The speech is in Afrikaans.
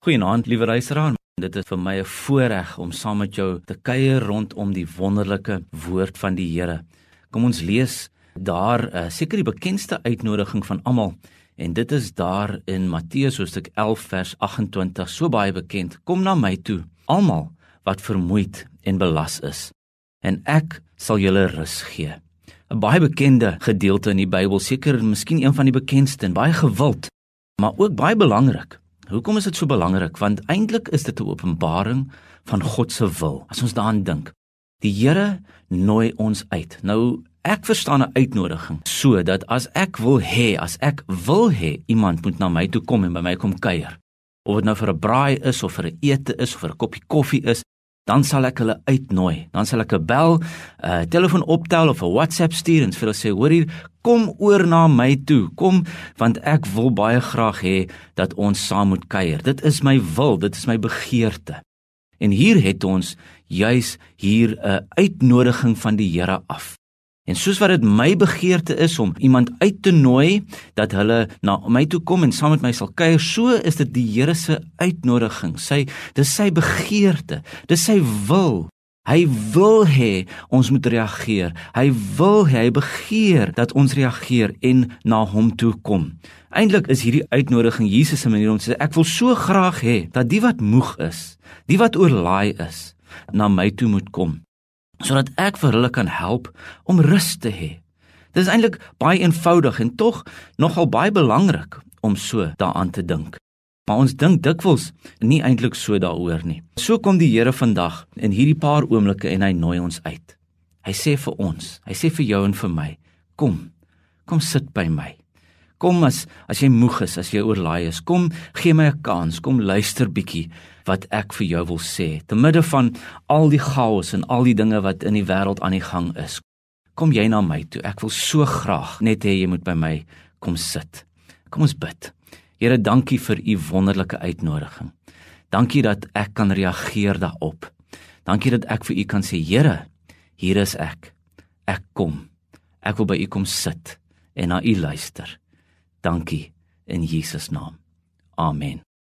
Goeienaand, liewe luisteraar. Dit is vir my 'n voorreg om saam met jou te kuier rondom die wonderlike woord van die Here. Kom ons lees daar uh, seker die bekendste uitnodiging van almal en dit is daar in Matteus hoofstuk 11 vers 28, so baie bekend. Kom na my toe, almal wat vermoeid en belas is, en ek sal julle rus gee. 'n Baie bekende gedeelte in die Bybel, seker miskien een van die bekendste en baie gewild, maar ook baie belangrik. Hoekom is dit so belangrik? Want eintlik is dit 'n openbaring van God se wil. As ons daaraan dink. Die Here nooi ons uit. Nou ek verstaan 'n uitnodiging sodat as ek wil hê, as ek wil hê iemand moet na my toe kom en by my kom kuier. Of dit nou vir 'n braai is of vir 'n ete is of vir 'n koppie koffie is, dan sal ek hulle uitnooi. Dan sal ek 'n bel, 'n uh, telefoon optel of 'n WhatsApp stuur en vir hulle sê, "Hoor hier, kom oor na my toe. Kom want ek wil baie graag hê dat ons saam moet kuier. Dit is my wil, dit is my begeerte." En hier het ons juis hier 'n uitnodiging van die Here af. En soos wat dit my begeerte is om iemand uit te nooi dat hulle na my toe kom en saam met my sal kuier, so is dit die Here se uitnodiging. Sy dis sy begeerte, dis sy wil. Hy wil hê ons moet reageer. Hy wil hê hy begeer dat ons reageer en na hom toe kom. Eintlik is hierdie uitnodiging Jesus se manier om te sê ek wil so graag hê dat die wat moeg is, die wat oorlaai is, na my toe moet kom sodat ek vir hulle kan help om rus te hê. Dit is eintlik baie eenvoudig en tog nogal baie belangrik om so daaraan te dink. Maar ons dink dikwels nie eintlik so daaroor nie. So kom die Here vandag in hierdie paar oomblikke en hy nooi ons uit. Hy sê vir ons, hy sê vir jou en vir my, kom. Kom sit by my. Kom as as jy moeg is, as jy oorlaai is, kom gee my 'n kans, kom luister bietjie wat ek vir jou wil sê. Te midde van al die chaos en al die dinge wat in die wêreld aan die gang is, kom jy na my toe. Ek wil so graag net hê jy moet by my kom sit. Kom ons bid. Here, dankie vir u wonderlike uitnodiging. Dankie dat ek kan reageer daarop. Dankie dat ek vir u kan sê, Here, hier is ek. Ek kom. Ek wil by u kom sit en na u luister. Dankie in Jesus naam. Amen.